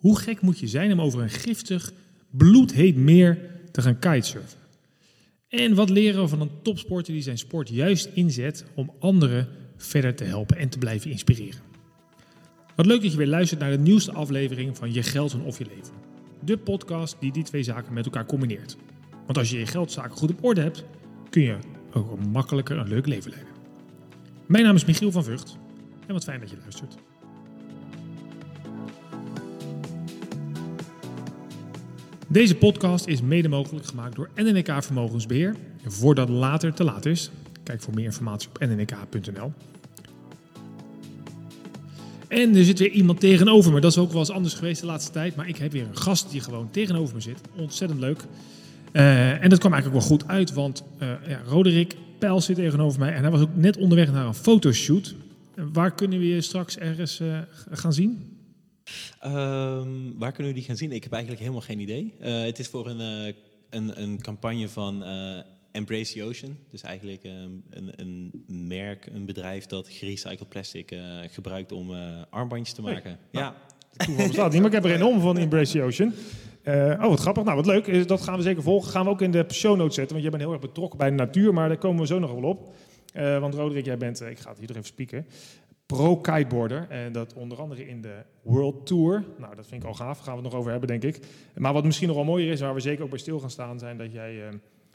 Hoe gek moet je zijn om over een giftig, bloedheet meer te gaan kitesurfen? En wat leren we van een topsporter die zijn sport juist inzet om anderen verder te helpen en te blijven inspireren? Wat leuk dat je weer luistert naar de nieuwste aflevering van Je Geld en Of Je Leven. De podcast die die twee zaken met elkaar combineert. Want als je je geldzaken goed op orde hebt, kun je ook makkelijker een leuk leven leiden. Mijn naam is Michiel van Vught en wat fijn dat je luistert. Deze podcast is mede mogelijk gemaakt door NNK Vermogensbeheer. En voordat later te laat is, kijk voor meer informatie op nnk.nl. En er zit weer iemand tegenover me. Dat is ook wel eens anders geweest de laatste tijd. Maar ik heb weer een gast die gewoon tegenover me zit. Ontzettend leuk. Uh, en dat kwam eigenlijk wel goed uit, want uh, ja, Roderick Pijl zit tegenover mij. En hij was ook net onderweg naar een fotoshoot. waar kunnen we je straks ergens uh, gaan zien? Um, waar kunnen we die gaan zien? Ik heb eigenlijk helemaal geen idee. Uh, het is voor een, uh, een, een, campagne van uh, Embrace the Ocean. Dus eigenlijk um, een, een, merk, een bedrijf dat gerecycled plastic gebruikt om armbandjes te maken. Hey, ja. Toeval bestaat niet, maar ik heb er een om van Embrace the Ocean. oh, wat grappig. Nou, wat leuk. Dat gaan we zeker volgen. Gaan we ook in de show notes zetten, want jij bent heel erg betrokken bij de natuur, maar daar komen we zo nog wel op. Uh, want Roderick, jij bent, ik ga het hier even spieken, pro-kiteboarder. En dat onder andere in de World Tour. Nou, dat vind ik al gaaf. Daar gaan we het nog over hebben, denk ik. Maar wat misschien nog wel mooier is, waar we zeker ook bij stil gaan staan, zijn dat jij... Uh,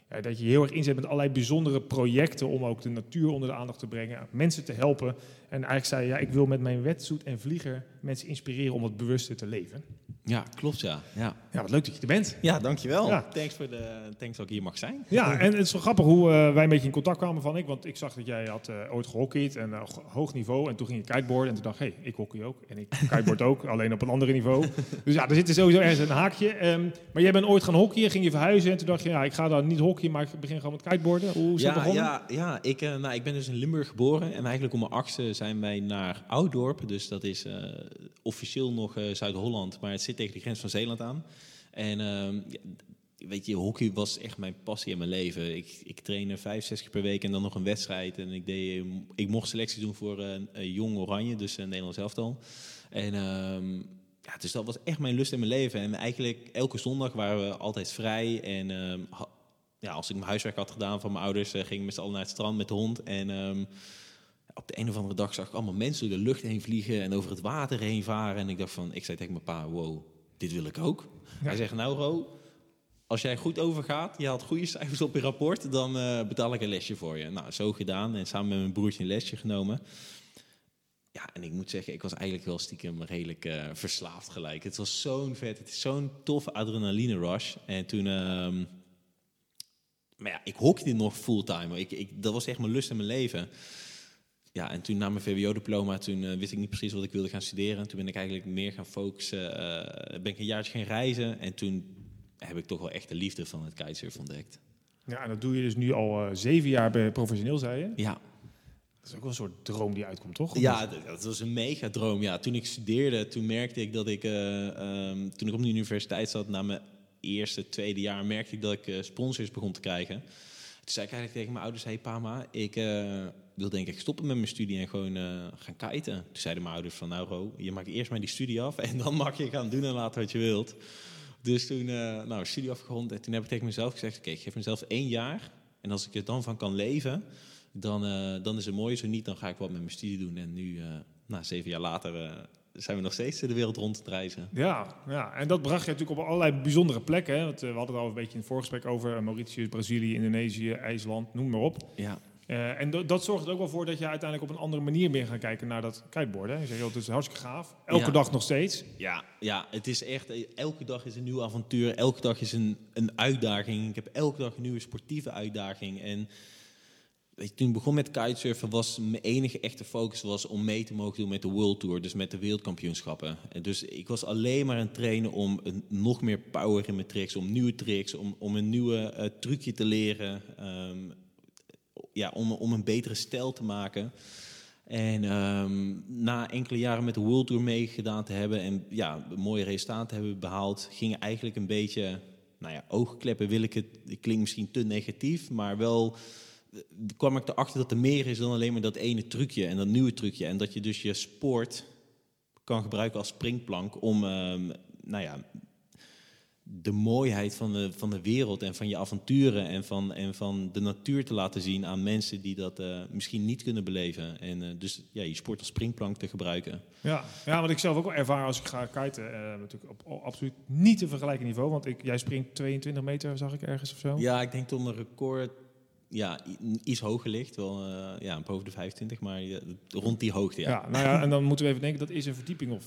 ja, dat je heel erg inzet met allerlei bijzondere projecten om ook de natuur onder de aandacht te brengen, mensen te helpen. En eigenlijk zei je, ja, ik wil met mijn wetsuit en vlieger mensen inspireren om wat bewuster te leven. Ja, klopt ja. ja. Ja, wat leuk dat je er bent. Ja, dankjewel. Ja. Thanks, voor de, thanks dat ik hier mag zijn. Ja, en het is wel grappig hoe uh, wij een beetje in contact kwamen van ik. Want ik zag dat jij had uh, ooit gehockeyd en uh, hoog niveau. En toen ging je kiteboarden en toen dacht ik, hé, hey, ik hockey ook. En ik kiteboard ook, alleen op een ander niveau. Dus ja, er zit sowieso ergens een haakje. Um, maar jij bent ooit gaan hockeyen, ging je verhuizen. En toen dacht je, ja, ik ga dan niet hockeyen, maar ik begin gewoon met kiteboarden. Hoe is ja, dat begonnen? Ja, ja ik, nou, ik ben dus in Limburg geboren. En eigenlijk om mijn achtste zijn wij naar Ouddorp. Dus dat is officieel nog Zuid-Holland. Maar het zit tegen de grens van Zeeland aan. En ja, weet je, hockey was echt mijn passie in mijn leven. Ik, ik trainde vijf, zes keer per week en dan nog een wedstrijd. En ik, deed, ik mocht selectie doen voor een Jong Oranje, dus een Nederlands elftal. En uh, ja, dus dat was echt mijn lust in mijn leven. En eigenlijk elke zondag waren we altijd vrij. En ehm, ja, als ik mijn huiswerk had gedaan van mijn ouders, uh, ging ik met z'n allen naar het strand met de hond. En ehm, op de een of andere dag zag ik allemaal mensen door de lucht heen vliegen en over het water heen varen. En ik dacht van, ik zei tegen mijn pa, wow, dit wil ik ook. Ja. Hij zegt, nou Ro, als jij goed overgaat, je haalt goede cijfers op je rapport, dan uh, betaal ik een lesje voor je. Nou, zo gedaan en samen met mijn broertje een lesje genomen. Ja, en ik moet zeggen, ik was eigenlijk wel stiekem redelijk uh, verslaafd gelijk. Het was zo'n vet, het is zo'n toffe adrenaline rush. En toen, uh, maar ja, ik hockeyde nog fulltime. Ik, ik, dat was echt mijn lust in mijn leven ja, en toen na mijn VWO-diploma, toen uh, wist ik niet precies wat ik wilde gaan studeren. Toen ben ik eigenlijk meer gaan focussen, uh, ben ik een jaartje gaan reizen. En toen heb ik toch wel echt de liefde van het kitesurf ontdekt. Ja, en dat doe je dus nu al uh, zeven jaar bij professioneel, zei je? Ja. Dat is ook wel een soort droom die uitkomt, toch? Ja, dat, dat was een mega droom. Ja, toen ik studeerde, toen merkte ik dat ik, um, toen ik op de universiteit zat, na mijn eerste, tweede jaar, merkte ik dat ik sponsors begon te krijgen. Toen zei ik eigenlijk tegen mijn ouders, hey Pama, ik wil denk ik stoppen met mijn studie en gewoon uh, gaan kiten. Toen zeiden mijn ouders van, nou Ro, je maakt eerst maar die studie af en dan mag je gaan doen en laten wat je wilt. Dus toen, uh, nou, studie afgerond en toen heb ik tegen mezelf gezegd, oké, ik geef mezelf één jaar. En als ik er dan van kan leven, dan, uh, dan is het mooi. Zo niet, dan ga ik wat met mijn studie doen. En nu, nou, zeven jaar later, zijn we nog steeds de wereld rond te reizen. Ja, ja, en dat bracht je natuurlijk op allerlei bijzondere plekken. Hè? Want, we hadden het al een beetje in het voorgesprek over Mauritius, Brazilië, Indonesië, IJsland, noem maar op. Ja. Uh, en dat zorgt er ook wel voor dat je uiteindelijk op een andere manier meer gaat kijken naar dat kiteboarden. Je zegt, joh, het is hartstikke gaaf. Elke ja. dag nog steeds. Ja, ja, het is echt, elke dag is een nieuw avontuur. Elke dag is een, een uitdaging. Ik heb elke dag een nieuwe sportieve uitdaging. En weet je, toen ik begon met kitesurfen was mijn enige echte focus was om mee te mogen doen met de World Tour. Dus met de wereldkampioenschappen. En dus ik was alleen maar aan het trainen om een, nog meer power in mijn tricks. Om nieuwe tricks, om, om een nieuwe uh, trucje te leren. Um, ja, om, om een betere stijl te maken. En um, na enkele jaren met de World Tour meegedaan te hebben en ja, mooie resultaten hebben behaald, ging eigenlijk een beetje, nou ja, oogkleppen wil ik het, het klinkt misschien te negatief, maar wel kwam ik erachter dat er meer is dan alleen maar dat ene trucje en dat nieuwe trucje. En dat je dus je sport kan gebruiken als springplank om um, nou ja, de mooiheid van de, van de wereld en van je avonturen en van, en van de natuur te laten zien aan mensen die dat uh, misschien niet kunnen beleven. En uh, dus ja, je sport als springplank te gebruiken. Ja, ja wat ik zelf ook wel ervaar als ik ga kiten, uh, natuurlijk op, op, absoluut niet te vergelijken niveau. Want ik, jij springt 22 meter, zag ik ergens of zo? Ja, ik denk tot een record ja, iets hoger ligt. Wel uh, ja, boven de 25, maar uh, rond die hoogte. Ja. ja, nou ja, en dan moeten we even denken, dat is een verdieping of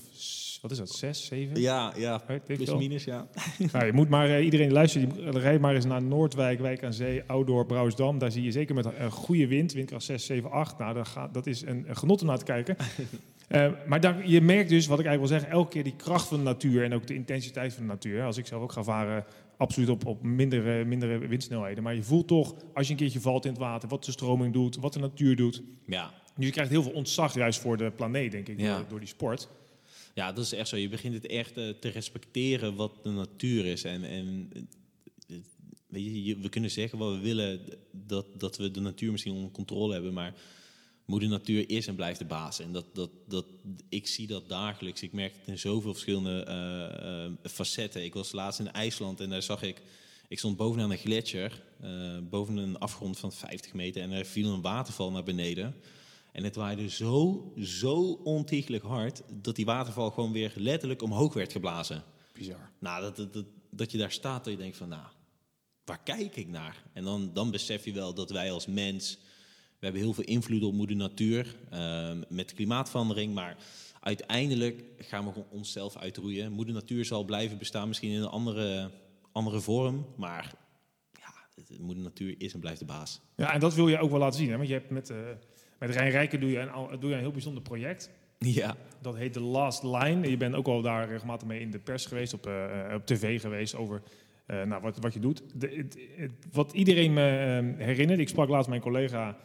wat is dat, 6, 7? Ja, ja plus minus, ja. Nou, je moet maar, uh, iedereen luisteren, die rijdt maar eens naar Noordwijk, Wijk aan Zee, Outdoor, Brouwersdam. Daar zie je zeker met een goede wind, windkracht 6, 7, 8. Nou, dat, gaat, dat is een, een genot om naar te kijken. Uh, maar dan, je merkt dus, wat ik eigenlijk wil zeggen, elke keer die kracht van de natuur en ook de intensiteit van de natuur. Als ik zelf ook ga varen, absoluut op, op mindere, mindere windsnelheden. Maar je voelt toch, als je een keertje valt in het water, wat de stroming doet, wat de natuur doet. Ja. Dus je krijgt heel veel ontzag juist voor de planeet, denk ik, ja. door, door, die sport. Ja, dat is echt zo. Je begint het echt uh, te respecteren wat de natuur is. En, en weet je, we kunnen zeggen wat we willen, dat, dat we de natuur misschien onder controle hebben, maar moeder natuur is en blijft de baas. En dat, dat, dat, ik zie dat dagelijks. Ik merk het in zoveel verschillende uh, uh, facetten. Ik was laatst in IJsland en daar zag ik... Ik stond bovenaan een gletsjer, uh, boven een afgrond van 50 meter... en er viel een waterval naar beneden. En het waaide zo, zo ontiegelijk hard... dat die waterval gewoon weer letterlijk omhoog werd geblazen. Bizar. Nou, dat, dat, dat, dat je daar staat en je denkt van... nou, waar kijk ik naar? En dan, dan besef je wel dat wij als mens we hebben heel veel invloed op moeder natuur uh, met klimaatverandering, maar uiteindelijk gaan we onszelf uitroeien. Moeder natuur zal blijven bestaan, misschien in een andere, andere vorm, maar ja, moeder natuur is en blijft de baas. Ja, en dat wil je ook wel laten zien, hè? want je hebt met, uh, met Rijn Rijken doe je, een, doe je een heel bijzonder project. Ja. Dat heet The Last Line. Je bent ook al daar regelmatig mee in de pers geweest, op, uh, op tv geweest over uh, nou, wat, wat je doet. De, het, het, wat iedereen me herinnert, ik sprak laatst mijn collega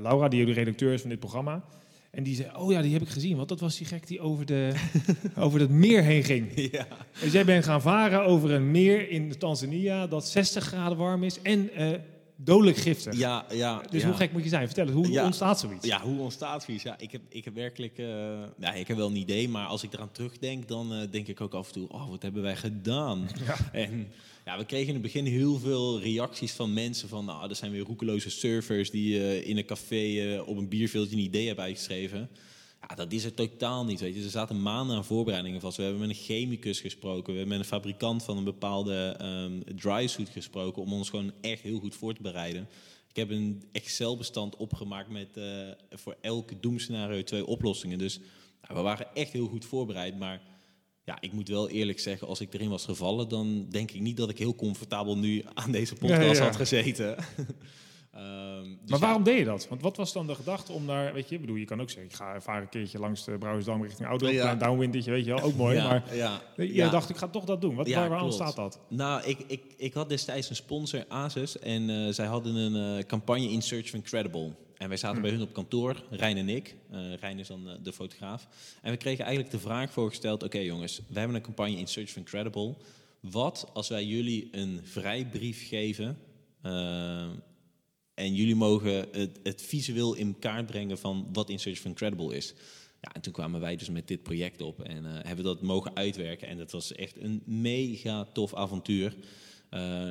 Laura, die de redacteur is van dit programma. En die zei, oh ja, die heb ik gezien. Want dat was die gek die over, de, over het meer heen ging. Ja. Dus jij bent gaan varen over een meer in Tanzania dat 60 graden warm is en uh, dodelijk giftig. Ja, ja. Dus ja. hoe gek moet je zijn? Vertel het, hoe ja. ontstaat zoiets? Ja, hoe ontstaat zoiets? Ja, ik heb, ik heb werkelijk... Uh, ja, ik heb wel een idee, maar als ik eraan terugdenk... dan uh, denk ik ook af en toe, oh, wat hebben wij gedaan? Ja. En ja, we kregen in het begin heel veel reacties van mensen van... nou, er zijn weer roekeloze surfers die uh, in een café op een bierveeltje een idee hebben uitgeschreven. Ja, dat is er totaal niet, weet je. Er zaten maanden aan voorbereidingen vast. We hebben met een chemicus gesproken. We hebben met een fabrikant van een bepaalde um, dry suit gesproken... om ons gewoon echt heel goed voor te bereiden. Ik heb een Excel-bestand opgemaakt met uh, voor elke doemscenario twee oplossingen. Dus nou, we waren echt heel goed voorbereid, maar... Ja, ik moet wel eerlijk zeggen, als ik erin was gevallen, dan denk ik niet dat ik heel comfortabel nu aan deze podcast Ja, ja, ja. had gezeten. Ehm, dus Maar ja, waarom deed je dat? Want wat was dan de gedachte om daar, weet je, bedoel, je kan ook zeggen, ik ga vaar een keertje langs de Brouwersdam richting Oudo, Ja. downwindetje, weet je wel, ook mooi. ja, Maar ja, je ja. dacht, ik ga toch dat doen. Wat, waar, waarom klopt. staat dat? Nou, ik, ik, ik had destijds een sponsor, Asus, en eh, zij hadden een eh, campagne in Search of Incredible. En wij zaten bij hun op kantoor, Rijn en ik. Eh Rijn is dan de fotograaf. En we kregen eigenlijk de vraag voorgesteld: oké jongens, we hebben een campagne in Search of Incredible. Wat als wij jullie een vrijbrief geven en jullie mogen het, het visueel in kaart brengen van wat in Search of Incredible is? Ja, en toen kwamen wij dus met dit project op en eh, hebben dat mogen uitwerken. En dat was echt een mega tof avontuur.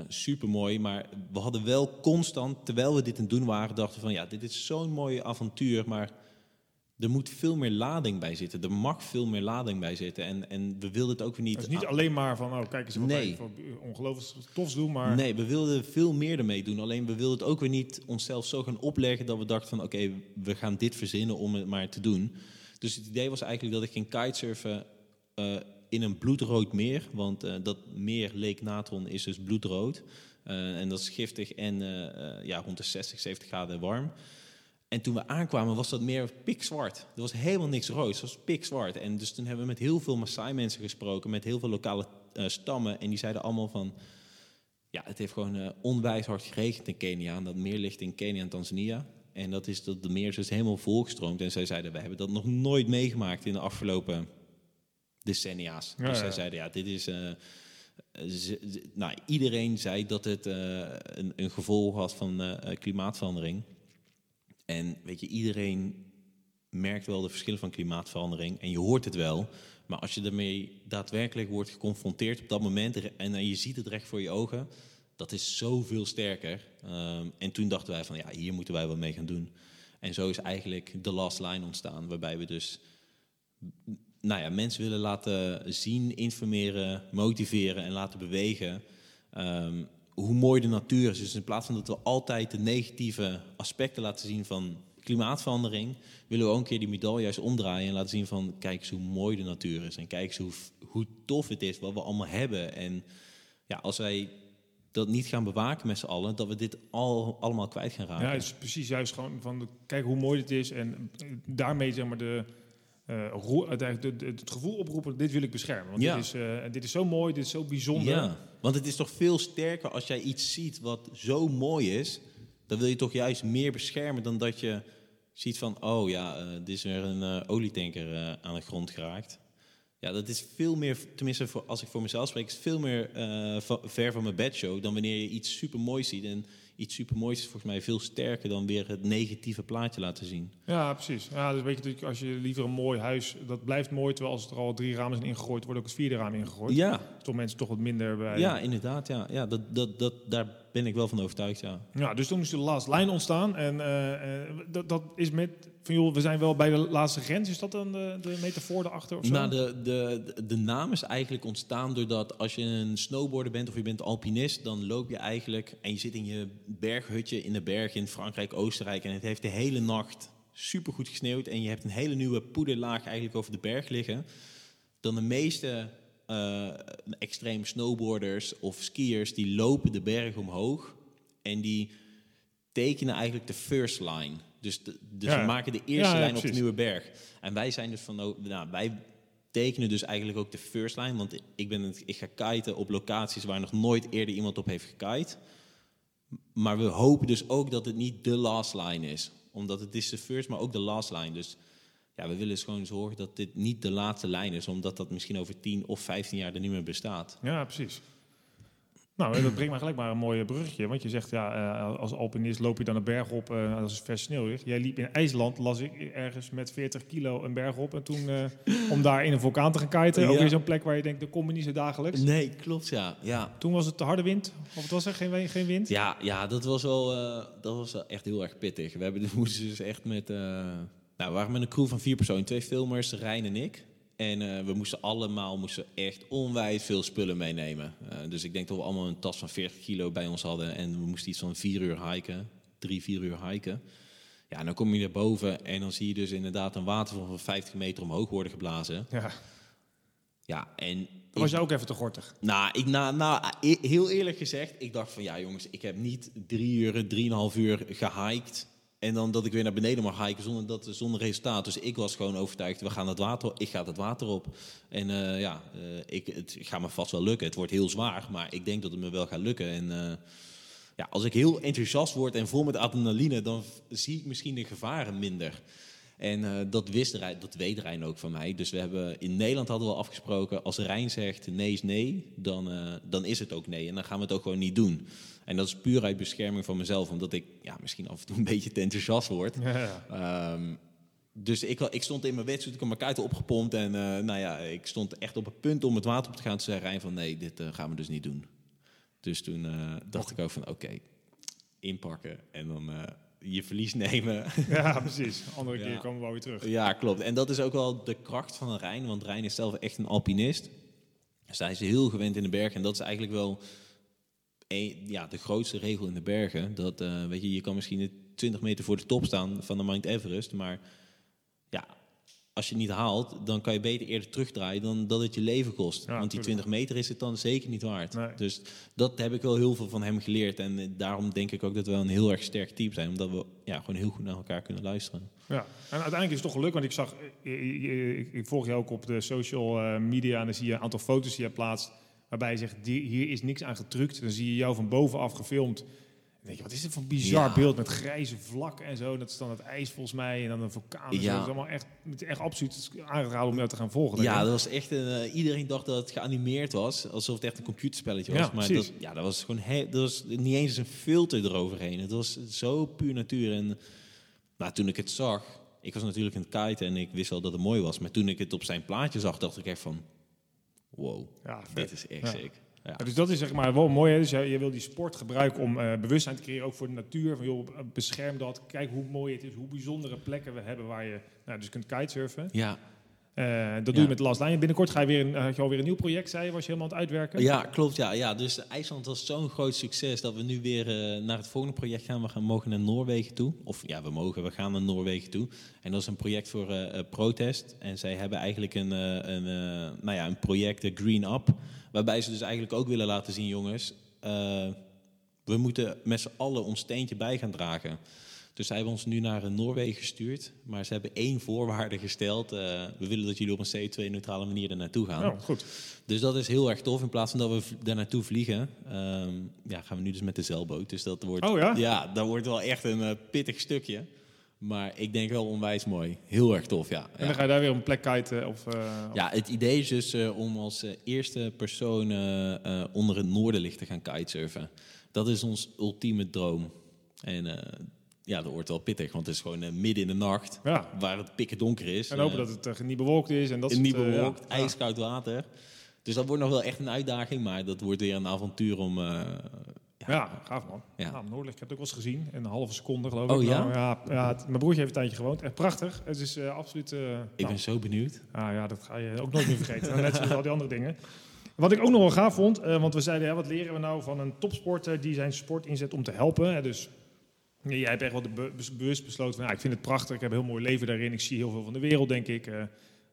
super mooi, maar we hadden wel constant, terwijl we dit aan het doen waren, dachten van ja, dit is zo'n mooi avontuur, maar er moet veel meer lading bij zitten. Er mag veel meer lading bij zitten. En, en we wilden het ook weer niet. Het is niet alleen maar van, oh, kijk eens wat Nee. ongelooflijk tofs doen, maar Nee, we wilden veel meer ermee doen. Alleen we wilden het ook weer niet onszelf zo gaan opleggen dat we dachten van oké, we gaan dit verzinnen om het maar te doen. Dus het idee was eigenlijk dat ik ging kitesurfen eh, in een bloedrood meer. Want eh, dat meer Lake Natron is dus bloedrood. Eh, en dat is giftig en ja, rond de 60, 70 graden warm. En toen we aankwamen was dat meer pikzwart. Er was helemaal niks rood, het was pikzwart. En dus toen hebben we met heel veel Maasai-mensen gesproken, met heel veel lokale eh, stammen. En die zeiden allemaal van, ja, het heeft gewoon eh, onwijs hard geregend in Kenia. En dat meer ligt in Kenia en Tanzania. En dat is dat de meer is dus helemaal volgestroomd. En zij zeiden, we hebben dat nog nooit meegemaakt in de afgelopen decennia's. Ja, dus ja. zij zeiden, ja, dit is... eh, nou, iedereen zei dat het een, een gevolg had van klimaatverandering. En weet je, iedereen merkt wel de verschillen van klimaatverandering. En je hoort het wel. Maar als je daarmee daadwerkelijk wordt geconfronteerd op dat moment en je ziet het recht voor je ogen, dat is zoveel sterker. Ehm, en toen dachten wij van ja, hier moeten wij wat mee gaan doen. En zo is eigenlijk de last line ontstaan, waarbij we dus nou ja, mensen willen laten zien, informeren, motiveren en laten bewegen. ehm, hoe mooi de natuur is. Dus in plaats van dat we altijd de negatieve aspecten laten zien van klimaatverandering, willen we ook een keer die medaille juist omdraaien en laten zien van kijk eens hoe mooi de natuur is. En kijk eens hoe, hoe tof het is wat we allemaal hebben. En ja, als wij dat niet gaan bewaken met z'n allen, dat we dit al, allemaal kwijt gaan raken. Ja, het is precies juist gewoon van de- kijk hoe mooi dit is en daarmee zeg maar de, eh, het gevoel oproepen, dit wil ik beschermen. Want Ja. dit, is, eh, dit is zo mooi, dit is zo bijzonder. Ja, want het is toch veel sterker als jij iets ziet wat zo mooi is. Dan wil je toch juist meer beschermen dan dat je ziet van... oh ja, eh dit is weer een olietanker aan de grond geraakt. Ja, dat is veel meer, tenminste voor, als ik voor mezelf spreek... is veel meer ver van mijn bedshow dan wanneer je iets supermoois ziet. En iets supermoois is volgens mij veel sterker dan weer het negatieve plaatje laten zien. Ja, precies. Ja, dus weet je natuurlijk, als je liever een mooi huis, dat blijft mooi, terwijl als er al drie ramen zijn ingegooid, wordt ook het vierde raam ingegooid. Ja, Toch mensen toch wat minder bij. ja inderdaad. Ja. Ja, dat, dat, dat, daar ben ik wel van overtuigd, ja. Ja, dus toen moest de last line ontstaan. En eh, eh, dat, dat is met, van joh, we zijn wel bij de laatste grens. Is dat dan de, de metafoor erachter of zo? Nou, de, de, de naam is eigenlijk ontstaan doordat als je een snowboarder bent of je bent alpinist, dan loop je eigenlijk en je zit in je berghutje in de bergen in Frankrijk, Oostenrijk en het heeft de hele nacht supergoed gesneeuwd en je hebt een hele nieuwe poederlaag eigenlijk over de berg liggen. Dan de meeste eh extreme snowboarders of skiers die lopen de berg omhoog en die tekenen eigenlijk de first line. Dus, de, dus Ja. we maken de eerste Ja, lijn op de nieuwe berg. En wij zijn dus van, oh, nou, wij tekenen dus eigenlijk ook de first line. Want ik, ben het, ik ga kiten op locaties waar nog nooit eerder iemand op heeft gekite. Maar we hopen dus ook dat het niet de last line is. Omdat het is de first, maar ook de last line. Dus ja, we willen dus gewoon zorgen dat dit niet de laatste lijn is. Omdat dat misschien over 10 of 15 jaar er niet meer bestaat. Ja, precies. Nou, dat brengt me gelijk maar een mooi bruggetje. Want je zegt, ja, eh, als alpinist loop je dan een berg op eh, als het vers sneeuw ligt. Jij liep in IJsland, las ik ergens met 40 kilo een berg op. En toen, eh, om daar in een vulkaan te gaan kiten, ook Ja. weer zo'n plek waar je denkt, dat kom je niet zo dagelijks. Nee, klopt ja. ja. Toen was het de harde wind, of het was er geen, geen wind? Ja, ja dat, was wel, dat was wel echt heel erg pittig. We hebben moesten dus echt met... nou, we waren met een crew van vier personen. Twee filmers, Rijn en ik. En eh, we moesten allemaal moesten echt onwijs veel spullen meenemen. Eh, dus ik denk dat we allemaal een tas van 40 kilo bij ons hadden. En we moesten iets van vier uur hiken. Drie, vier uur hiken. Ja, en dan kom je naar boven en dan zie je dus inderdaad een waterval van 50 meter omhoog worden geblazen. Ja. Ja, en... Dan was je ook even te gortig. Nou, ik, nou, nou, e- heel eerlijk gezegd, ik dacht van ja jongens, ik heb niet drie uur, drieënhalf uur gehiked. En dan dat ik weer naar beneden mag hiken zonder, dat, zonder resultaat. Dus ik was gewoon overtuigd, we gaan het water, ik ga het water op. En eh, ja, eh, ik, het gaat me vast wel lukken. Het wordt heel zwaar, maar ik denk dat het me wel gaat lukken. En eh, ja, als ik heel enthousiast word en vol met adrenaline, dan zie ik misschien de gevaren minder. En dat wist Rijn, dat weet Rijn ook van mij. Dus we hebben in Nederland hadden we al afgesproken, als Rijn zegt nee is nee, dan, dan is het ook nee. En dan gaan we het ook gewoon niet doen. En dat is puur uit bescherming van mezelf, omdat ik ja, misschien af en toe een beetje te enthousiast word. Ja. Ehm, dus ik, ik stond in mijn wedstrijd, ik had mijn kuiten opgepompt en eh, nou ja, ik stond echt op het punt om het water op te gaan. Toen zei Rijn van nee, dit eh, gaan we dus niet doen. Dus toen eh, dacht ik ook van oké, inpakken en dan je verlies nemen. ja, precies. Andere Ja. keer komen we wel weer terug. Ja, klopt. En dat is ook wel de kracht van Rijn. Want Rijn is zelf echt een alpinist. Dus hij is heel gewend in de bergen. En dat is eigenlijk wel een- ja, de grootste regel in de bergen. Dat, eh, weet je, je kan misschien 20 meter voor de top staan van de Mount Everest. Maar ja, als je het niet haalt, dan kan je beter eerder terugdraaien dan dat het je leven kost. Ja, Want die tuurlijk. 20 meter is het dan zeker niet waard. Nee. Dus dat heb ik wel heel veel van hem geleerd. En eh, daarom denk ik ook dat we wel een heel erg sterk team zijn. Omdat we ja, gewoon heel goed naar elkaar kunnen luisteren. Ja, en uiteindelijk is het toch gelukt, want ik zag, ik, ik, ik volg je ook op de social eh, media en dan zie je een aantal foto's die je plaatst, waarbij je zegt, die, hier is niks aan getrukt. Dan zie je jou van bovenaf gefilmd. Dan denk je, wat is dit voor een bizar Ja. beeld met grijze vlakken en zo. Dat is dan het ijs volgens mij en dan een vulkaan. Ja. Dat is allemaal echt, het echt absoluut aangeraden om jou te gaan volgen. Ja, dat was echt een, eh, iedereen dacht dat het geanimeerd was, alsof het echt een computerspelletje was. Ja, maar precies. dat, ja, dat was gewoon he- dat was niet eens een filter eroverheen. Het was zo puur natuur. En nou, toen ik het zag, ik was natuurlijk een kite en ik wist wel dat het mooi was. Maar toen ik het op zijn plaatje zag, dacht ik echt van... Wow, Ja, dit is echt Ja. sick. Ja. Dus dat is zeg maar wel mooi. Hè? Dus je, je wil die sport gebruiken om eh, bewustzijn te creëren, ook voor de natuur. Van, joh, bescherm dat. Kijk hoe mooi het is, hoe bijzondere plekken we hebben waar je nou, dus kunt kitesurfen. Ja, Eh, dat doe je met Last Line. Binnenkort ga je weer een, eh, had je alweer een nieuw project, zei je, was je helemaal aan het uitwerken. ja klopt. Ja, ja. Dus IJsland was zo'n groot succes dat we nu weer eh, naar het volgende project gaan. We gaan, mogen naar Noorwegen toe. Of ja, we mogen, we gaan naar Noorwegen toe. En dat is een project voor eh, eh, protest. En zij hebben eigenlijk een, eh, een, eh, nou ja, een project, eh, Green Up. Waarbij ze dus eigenlijk ook willen laten zien, jongens... eh, we moeten met z'n allen ons steentje bij gaan dragen. Dus zij hebben ons nu naar Noorwegen gestuurd. Maar ze hebben één voorwaarde gesteld. eh, we willen dat jullie op een CO2-neutrale manier er naartoe gaan. Oh, goed. Dus dat is heel erg tof. In plaats van dat we daar naartoe vliegen, ehm, ja, gaan we nu dus met de zeilboot. Dus dat wordt, Oh ja? ja, dat wordt wel echt een eh, pittig stukje. Maar ik denk wel onwijs mooi. Heel erg tof, ja. En ja. dan ga je daar weer op een plek kiten. Of, eh, Ja, het idee is dus om als eerste persoon onder het noorderlicht te gaan kitesurfen. Dat is ons ultieme droom. En ja, dat wordt wel pittig, want het is gewoon eh, midden in de nacht, ja. waar het pikken donker is. En hopen Eh, dat het eh, niet bewolkt is. En dat soort, niet ja. bewolkt, Ja. ijskoud water. Dus dat wordt nog wel echt een uitdaging, maar dat wordt weer een avontuur om... eh, Ja, gaaf man. Ja. Nou, Noordlicht, ik heb het ook wel eens gezien. In een halve seconde geloof Oh, ik. ja? Nou, ja, ja het- mijn broertje heeft een tijdje gewoond. Echt prachtig. Het is absoluut... ik nou, ben zo benieuwd. Ah ja, dat ga je ook nooit meer vergeten. Net zoals al die andere dingen. Wat ik ook nog wel gaaf vond, want we zeiden, ja, wat leren we nou van een topsporter die zijn sport inzet om te helpen? Hè, dus ja, jij hebt echt wel de be- be- bewust besloten van, ja, ik vind het prachtig, ik heb een heel mooi leven daarin, ik zie heel veel van de wereld, denk ik. eh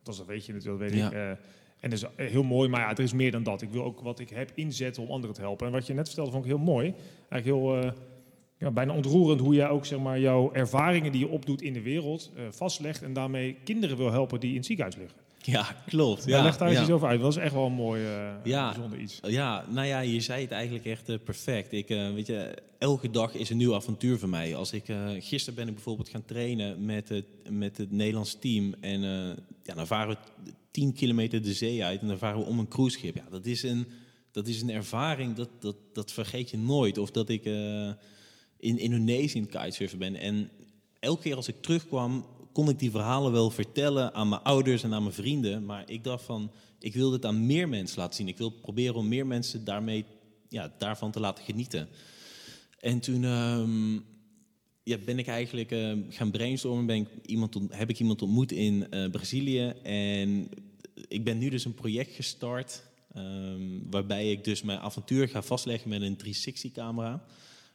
dat dat weet je natuurlijk, weet Ja. ik. eh, en dat is eh, heel mooi, maar ja, er is meer dan dat. Ik wil ook wat ik heb inzetten om anderen te helpen. En wat je net vertelde, vond ik heel mooi. Eigenlijk heel, ja, bijna ontroerend hoe jij ook zeg maar, jouw ervaringen die je opdoet in de wereld vastlegt en daarmee kinderen wil helpen die in het ziekenhuis liggen. Ja, klopt. Ja, leg daar eens ja. iets over uit. Dat is echt wel een mooi, eh, Ja. bijzonder iets. Ja, nou ja, je zei het eigenlijk echt eh, perfect. Ik, eh, weet je, elke dag is een nieuw avontuur voor mij. Als ik, gisteren ben ik bijvoorbeeld gaan trainen met het, met het Nederlands team. En ja, dan varen we 10 kilometer de zee uit en dan varen we om een cruiseschip. Ja, dat is een, dat is een ervaring, dat, dat, dat vergeet je nooit. Of dat ik in Indonesië in kitesurfen ben. En elke keer als ik terugkwam, kon ik die verhalen wel vertellen aan mijn ouders en aan mijn vrienden. Maar ik dacht van, ik wil dit aan meer mensen laten zien. Ik wil proberen om meer mensen daarmee, ja, daarvan te laten genieten. En toen ehm, ja, ben ik eigenlijk eh, gaan brainstormen. Ben ik iemand heb ik iemand ontmoet in eh, Brazilië. En ik ben nu dus een project gestart. ehm, waarbij ik dus mijn avontuur ga vastleggen met een 360-camera.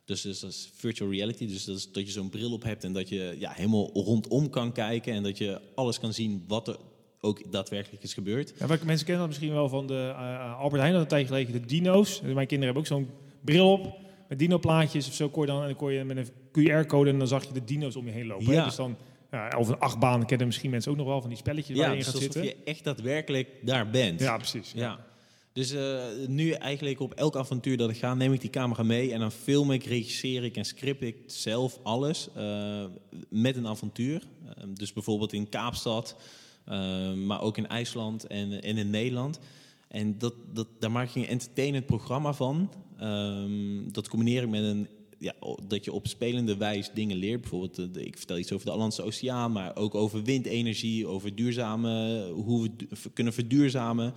Dus, dus dat is virtual reality. Dus dat, is dat je zo'n bril op hebt en dat je ja, helemaal rondom kan kijken. En dat je alles kan zien wat er ook daadwerkelijk is gebeurd. Ja, mensen kennen dat misschien wel van de eh, Albert Heijn had een tijdje geleden de dino's. Dus mijn kinderen hebben ook zo'n bril op met dino-plaatjes of zo. Kon je dan, en dan kon je met een QR-code en dan zag je de dino's om je heen lopen. hè. Ja. Dus dan, ja, of een achtbaan kennen misschien mensen ook nog wel van die spelletjes waar Ja, je in dus gaat alsof zitten. je echt daadwerkelijk daar bent. Ja, precies. Ja. Dus eh, nu eigenlijk op elk avontuur dat ik ga, neem ik die camera mee en dan film ik, regisseer ik en script ik zelf alles eh, met een avontuur. Eh, dus bijvoorbeeld in Kaapstad, eh, maar ook in IJsland en, en in Nederland. En dat, dat, daar maak je een entertainend programma van. Ehm, dat combineer ik met een ja, dat je op spelende wijze dingen leert. Bijvoorbeeld, eh, ik vertel iets over de Atlantische Oceaan, maar ook over windenergie, over duurzame, hoe we kunnen verduurzamen.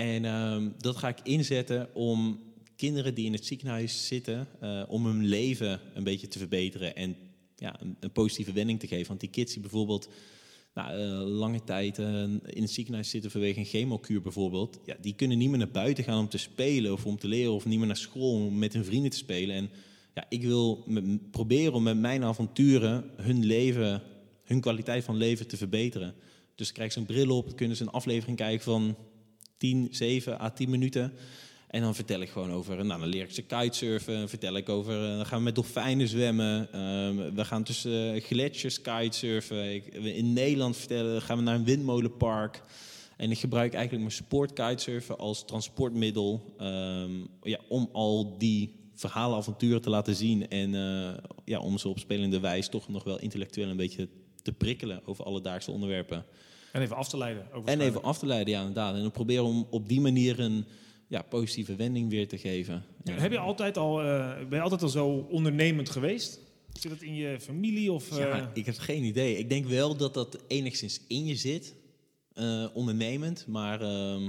En ehm, dat ga ik inzetten om kinderen die in het ziekenhuis zitten, eh, om hun leven een beetje te verbeteren en ja, een, een positieve wending te geven. Want die kids die bijvoorbeeld nou, eh, lange tijd eh, in het ziekenhuis zitten vanwege een chemokuur bijvoorbeeld, ja, die kunnen niet meer naar buiten gaan om te spelen of om te leren of niet meer naar school om met hun vrienden te spelen. En ja, ik wil proberen om met mijn avonturen hun leven, hun kwaliteit van leven te verbeteren. Dus krijg ze een bril op, kunnen ze een aflevering kijken van 10, 7 à 10 minuten. En dan vertel ik gewoon over, nou dan leer ik ze kitesurfen, vertel ik over, eh, dan gaan we met dolfijnen zwemmen, ehm, we gaan tussen uh, gletsjers kitesurfen. Ik, in Nederland vertellen, gaan we naar een windmolenpark. En ik gebruik eigenlijk mijn sport kitesurfen als transportmiddel ehm, ja, om al die verhalen, avonturen te laten zien. En eh, ja, om ze op spelende wijze toch nog wel intellectueel een beetje te prikkelen over alledaagse onderwerpen. En even af te leiden. ook En even af te leiden, ja, inderdaad. En dan proberen om op die manier een ja, positieve wending weer te geven. Ja. Heb je altijd al, eh, ben je altijd al zo ondernemend geweest? Zit dat in je familie? Of, Ja, eh, ik heb geen idee. Ik denk wel dat dat enigszins in je zit, eh, ondernemend. Maar ehm,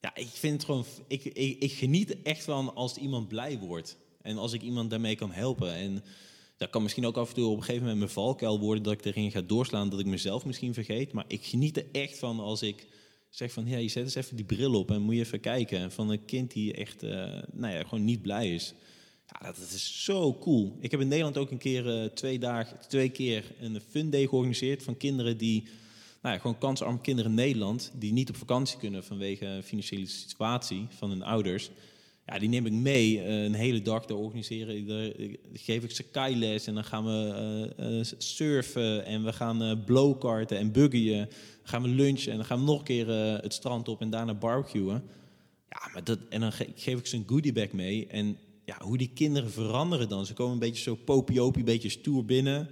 ja, ik vind het gewoon. Ik, ik, ik geniet echt van als iemand blij wordt. En als ik iemand daarmee kan helpen. En dat kan misschien ook af en toe op een gegeven moment mijn valkuil worden dat ik erin ga doorslaan, dat ik mezelf misschien vergeet. Maar ik geniet er echt van als ik zeg van, ja, je zet eens even die bril op en moet je even kijken. Van een kind die echt, eh, nou ja, gewoon niet blij is. Ja, dat, is zo cool. Ik heb in Nederland ook een keer eh, twee dagen, twee keer een fun day georganiseerd van kinderen die, nou ja, gewoon kansarme kinderen in Nederland, die niet op vakantie kunnen vanwege financiële situatie van hun ouders. Die neem ik mee eh, een hele dag te organiseren. Daar- geef ik ze kailes en dan gaan we eh, eh, surfen en we gaan eh blowkarten en buggyen. Gaan we lunchen en dan gaan we nog een keer het strand op en daarna barbecuen. Ja, maar dat, en dan ge- geef ik ze een goodiebag mee. En ja, hoe die kinderen veranderen dan. Ze komen een beetje zo popiopie, een beetje stoer binnen.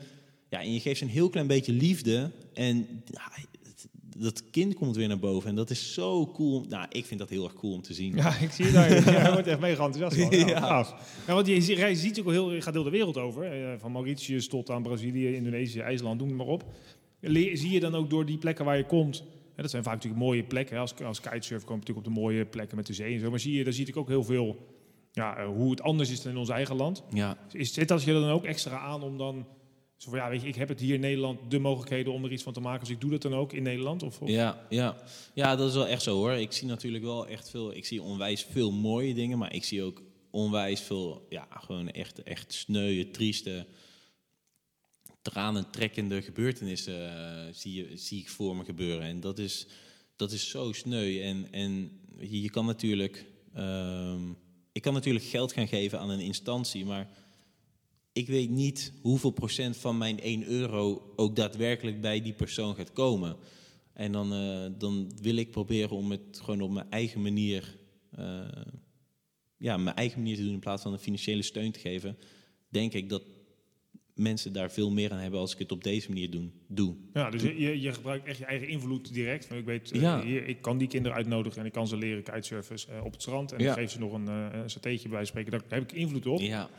Ja, en je geeft ze een heel klein beetje liefde. En dat kind komt weer naar boven. En dat is zo cool. Nou, ik vind dat heel erg cool om te zien. Ja, ik zie je daar. Ja, je wordt echt mega enthousiast van. Ja, Ja. gaaf. Ja, want je, je ziet ook heel, je gaat heel de wereld over. eh, Van Mauritius tot aan Brazilië, Indonesië, IJsland, noem maar op. Le- zie je dan ook door die plekken waar je komt... hè, dat zijn vaak natuurlijk mooie plekken. hè, Als, als kitesurfer kom je natuurlijk op de mooie plekken met de zee en zo. Maar zie je, daar zie ik ook heel veel ja, eh, hoe het anders is dan in ons eigen land. Ja, Is, zit dat je dan ook extra aan om dan... Zo ik heb het hier in Nederland de mogelijkheden om er iets van te maken. Dus ik doe dat dan ook in Nederland? Of, of- Ja, ja. ja, dat is wel echt zo hoor. Ik zie natuurlijk wel echt veel. Ik zie onwijs veel mooie dingen, maar ik zie ook onwijs veel, ja, gewoon echt, echt sneuwe, trieste, tranentrekkende gebeurtenissen eh, zie, zie ik voor me gebeuren. En dat is, dat is zo sneu. En, en je, je kan natuurlijk, ehm, ik kan natuurlijk geld gaan geven aan een instantie, maar ik weet niet hoeveel procent van mijn 1 euro ook daadwerkelijk bij die persoon gaat komen. En dan, eh, dan wil ik proberen om het gewoon op mijn eigen manier, eh, ja, mijn eigen manier te doen in plaats van een financiële steun te geven. Denk ik dat mensen daar veel meer aan hebben als ik het op deze manier doen, doe. Ja, dus je, je- gebruikt echt je eigen invloed direct. Van, ik weet, eh, Ja. hier, ik kan die kinderen uitnodigen en ik kan ze leren kitesurfen op het strand. En Ja. ik geef ze nog een, een satéetje bij spreken. Daar heb ik invloed op. Ja,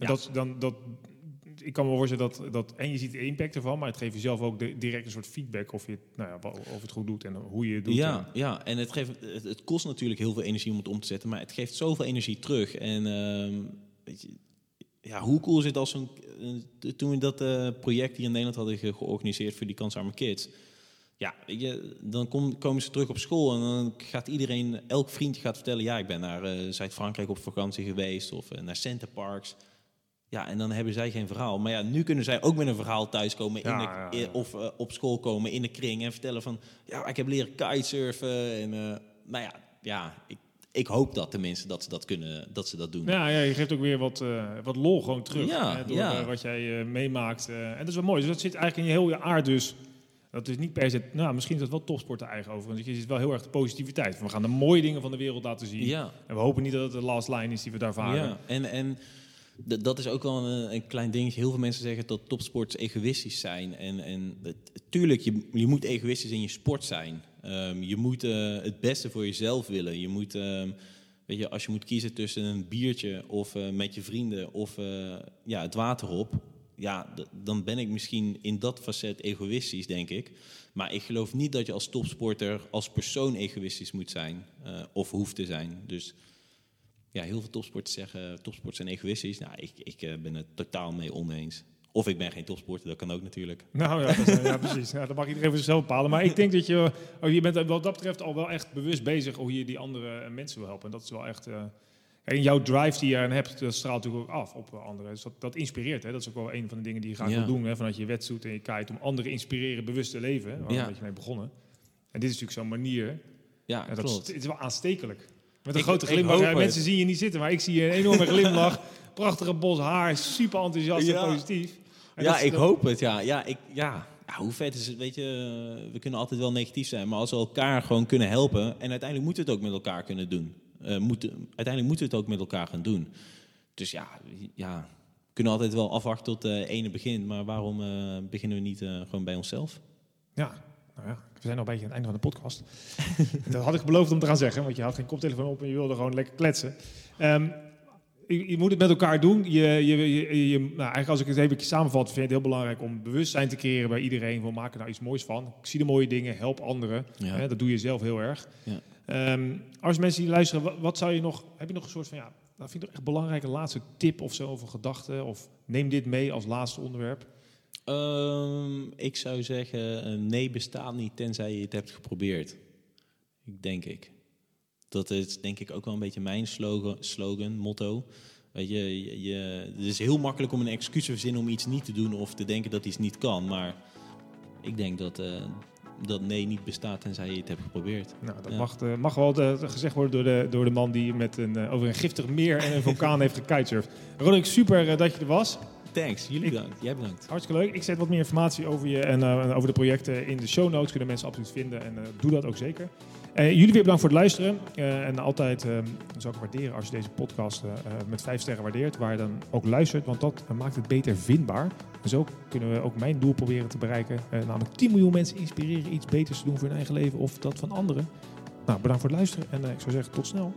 En Ja. dat, dan, dat, ik kan me voorstellen dat, dat... En je ziet de impact ervan, maar het geeft jezelf ook de, direct een soort feedback... Of je, nou ja, of het goed doet en hoe je het doet. Ja, ja. en het, geeft, het, het kost natuurlijk heel veel energie om het om te zetten, maar het geeft zoveel energie terug. En ehm, weet je, ja, hoe cool is het als zo'n. eh, toen we dat eh, project hier in Nederland hadden ge- georganiseerd voor die kansarme kids. Ja, weet je, dan kom, komen ze terug op school en dan gaat iedereen, elk vriendje gaat vertellen: ja, ik ben naar eh, Zuid-Frankrijk op vakantie geweest of naar Centerparks. Ja, en dan hebben zij geen verhaal. Maar ja, nu kunnen zij ook met een verhaal thuiskomen in de, ja, ja. in- of eh, op school komen in de kring en vertellen van, ja, ik heb leren kitesurfen en, eh, nou ja, ja, ik, ik hoop dat tenminste dat ze dat kunnen, dat ze dat doen. Ja, ja, je geeft ook weer wat, eh, wat lol gewoon terug. Ja, hè, door eh, wat jij eh, meemaakt. eh. en dat is wel mooi. Dus dat zit eigenlijk in je heel je aard dus. Dat is niet per se... Nou, misschien is dat wel topsport eigen over. Want je ziet wel heel erg de positiviteit. We gaan de mooie dingen van de wereld laten zien. Ja, En we hopen niet dat het de last line is die we daar varen. ja. en, en dat is ook wel een, een klein dingetje. Heel veel mensen zeggen dat topsports egoïstisch zijn. En, en tuurlijk, je, je moet egoïstisch in je sport zijn. Ehm, je moet eh, het beste voor jezelf willen. Je moet, ehm, weet je, als je moet kiezen tussen een biertje of eh, met je vrienden of eh, ja, het water op. Ja, dan ben ik misschien in dat facet egoïstisch, denk ik. Maar ik geloof niet dat je als topsporter als persoon egoïstisch moet zijn. eh, of hoeft te zijn. Dus ja, heel veel topsporters zeggen topsporters zijn egoïstisch. Nou, ik, ik eh, ben het totaal mee oneens. Of ik ben geen topsporter, dat kan ook natuurlijk. Nou ja, dat is- ja precies. Ja, dat mag iedereen voor zichzelf bepalen. Maar ik denk dat je, oh, je bent wat dat betreft al wel echt bewust bezig hoe je die andere mensen wil helpen. En dat is wel echt... eh, en jouw drive die je aan hebt, dat straalt natuurlijk ook af op anderen. Dus dat, dat inspireert. Hè? Dat is ook wel een van de dingen die je graag Ja. wil doen. Hè? Vanuit je wetsuit en je kite. Om anderen inspireren bewust te leven. Waar Ja. beetje mee begonnen. En dit is natuurlijk zo'n manier. Ja, dat is, klopt. het is wel aanstekelijk. Met een Ik- grote glimlach. Ja, mensen zien je niet zitten, maar ik zie een enorme glimlach. Prachtige bos haar, super enthousiast Ja. en positief. En ja, ik dat- hoop het. Ja, ja, ik, ja. ja, hoe vet is het? Weet je, eh, we kunnen altijd wel negatief zijn, maar als we elkaar gewoon kunnen helpen en uiteindelijk moeten we het ook met elkaar kunnen doen. Eh, moeten, uiteindelijk moeten we het ook met elkaar gaan doen. Dus ja, ja we kunnen altijd wel afwachten tot de ene begint, maar waarom eh, beginnen we niet eh, gewoon bij onszelf? Ja, nou ja, we zijn al een beetje aan het einde van de podcast. dat had ik beloofd om te gaan zeggen, want je had geen koptelefoon op en je wilde gewoon lekker kletsen. Ehm, je, je moet het met elkaar doen. Je, je, je, nou, eigenlijk als ik het even samenvat, vind ik het heel belangrijk om bewustzijn te creëren bij iedereen. We maken er nou iets moois van. Ik zie de mooie dingen, help anderen. Ja. Dat doe je zelf heel erg. Ja. Ehm, als mensen die luisteren, wat, wat zou je nog... Heb je nog een soort van, ja, dat vind ik toch echt belangrijke laatste tip of zo, of een gedachte? Of neem dit mee als laatste onderwerp. Ehm, ik zou zeggen, eh, nee bestaat niet tenzij je het hebt geprobeerd. Ik denk ik. Dat is denk ik ook wel een beetje mijn slogan, slogan motto. Weet je, je, je- het is heel makkelijk om een excuus te verzinnen om iets niet te doen of te denken dat iets niet kan. Maar ik denk dat, eh, dat nee niet bestaat tenzij je het hebt geprobeerd. Nou, dat Ja. mag, eh, mag wel gezegd worden door de, door de man die met een, over een giftig meer en een vulkaan heeft gekitesurfd. Roderick, super dat je er was. Thanks, jullie bedankt. Jij bedankt. Hartstikke leuk. Ik zet wat meer informatie over je en eh, over de projecten in de show notes. Kunnen mensen absoluut vinden en eh, doe dat ook zeker. Eh, jullie weer bedankt voor het luisteren. En altijd eh, zou ik waarderen als je deze podcast met vijf sterren waardeert. Waar je dan ook luistert, want dat maakt het beter vindbaar. En zo kunnen we ook mijn doel proberen te bereiken. Namelijk 10 miljoen mensen inspireren iets beters te doen voor hun eigen leven of dat van anderen. Nou, bedankt voor het luisteren en ik zou zeggen tot snel.